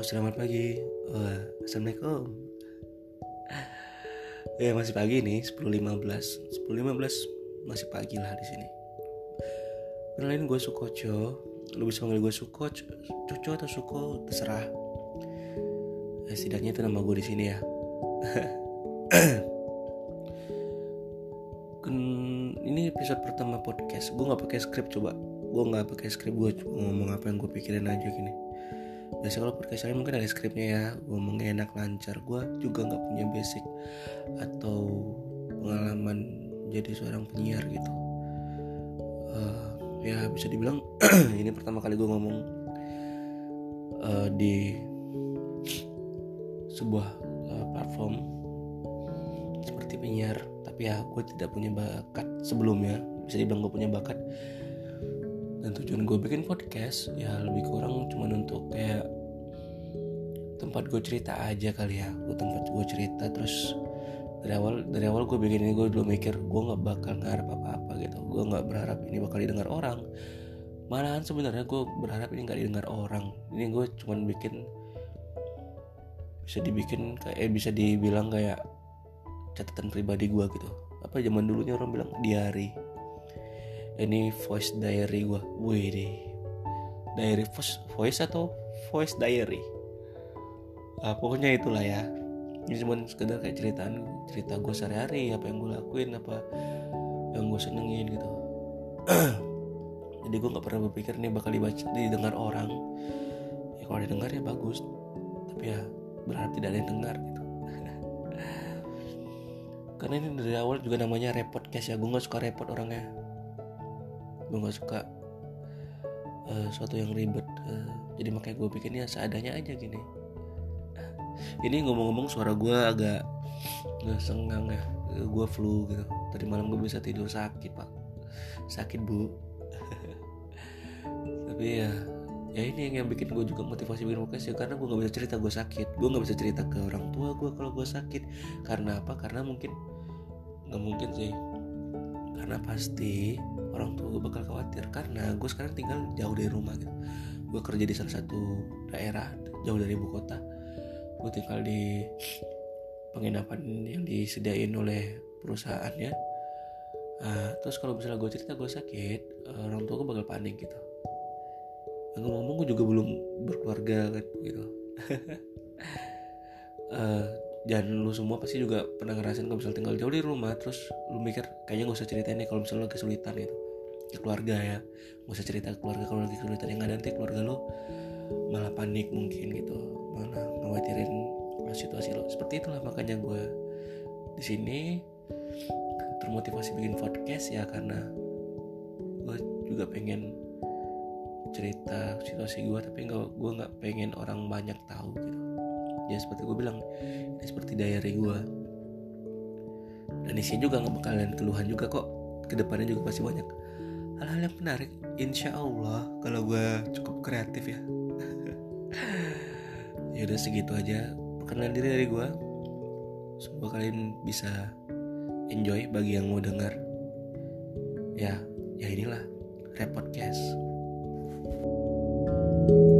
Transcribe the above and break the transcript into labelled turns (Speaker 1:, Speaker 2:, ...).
Speaker 1: Halo, selamat pagi. Wah, Assalamualaikum. Ya masih pagi nih, 10.15. 10.15 masih pagi lah di sini. Kenalin gue Sukoco. Lu bisa panggil gue Suko, Coco atau Suko, terserah. Ya, setidaknya itu nama gue di sini ya. Ini episode pertama podcast. Gue nggak pakai skrip coba. Gue nggak pakai skrip. Gue ngomong apa yang gue pikirin aja gini biasa kalau podcast lain mungkin ada skripnya ya ngomongnya enak lancar. Gue juga nggak punya basic atau pengalaman jadi seorang penyiar gitu. Uh, ya bisa dibilang ini pertama kali gue ngomong uh, di sebuah uh, platform seperti penyiar. Tapi ya gue tidak punya bakat sebelumnya. Bisa dibilang gue punya bakat dan tujuan gue bikin podcast ya lebih kurang cuma tempat gue cerita aja kali ya. Gue tempat gue cerita terus dari awal dari awal gue bikin ini gue belum mikir gue nggak bakal ngarep apa apa gitu. Gue nggak berharap ini bakal didengar orang. Malahan sebenarnya gue berharap ini nggak didengar orang. Ini gue cuma bikin bisa dibikin kayak eh, bisa dibilang kayak catatan pribadi gue gitu. Apa zaman dulunya orang bilang diary. Ini voice diary gue wih deh. Diary voice voice atau voice diary uh, pokoknya itulah ya. Ini cuma sekedar kayak ceritaan cerita gue sehari-hari apa yang gue lakuin apa yang gue senengin gitu. Jadi gue nggak pernah berpikir ini bakal dibaca didengar orang. Ya kalau didengar ya bagus. Tapi ya berarti tidak ada yang dengar gitu. Karena ini dari awal juga namanya repot podcast ya. Gue nggak suka repot orangnya. Gue nggak suka uh, suatu yang ribet uh, jadi makanya gue bikinnya seadanya aja gini ini ngomong-ngomong suara gue agak nggak sengang ya gue flu gitu. Tadi malam gue bisa tidur sakit pak. Sakit bu. Tapi ya ya ini yang bikin gue juga motivasi bikin podcast ya karena gue nggak bisa cerita gue sakit. Gue nggak bisa cerita ke orang tua gue kalau gue sakit. Karena apa? Karena mungkin nggak mungkin sih. Karena pasti orang tua gue bakal khawatir. Karena gue sekarang tinggal jauh dari rumah gitu. Gue kerja di salah satu daerah jauh dari ibu kota gue tinggal di penginapan yang disediain oleh perusahaannya uh, terus kalau misalnya gue cerita gue sakit orang tua gue bakal panik gitu. Ngomong-ngomong gue juga belum berkeluarga kan gitu. Uh, dan lu semua pasti juga pernah ngerasain kalau misalnya tinggal jauh dari rumah terus lu mikir kayaknya gak usah ceritain nih kalau misalnya lu kesulitan gitu. Ke keluarga ya. Gak usah cerita ke keluarga kalau lagi kesulitan yang ada nanti keluarga lu malah panik mungkin gitu malah ngawatirin situasi lo. Seperti itulah makanya gue di sini termotivasi bikin podcast ya karena gue juga pengen cerita situasi gue tapi nggak gue nggak pengen orang banyak tahu gitu. Ya seperti gue bilang ini seperti diary gue dan isinya juga nggak bakalan keluhan juga kok. Ke depannya juga pasti banyak hal-hal yang menarik. Insya Allah kalau gue cukup kreatif ya ya udah segitu aja perkenalan diri dari gue semoga kalian bisa enjoy bagi yang mau dengar ya ya inilah repodcast. you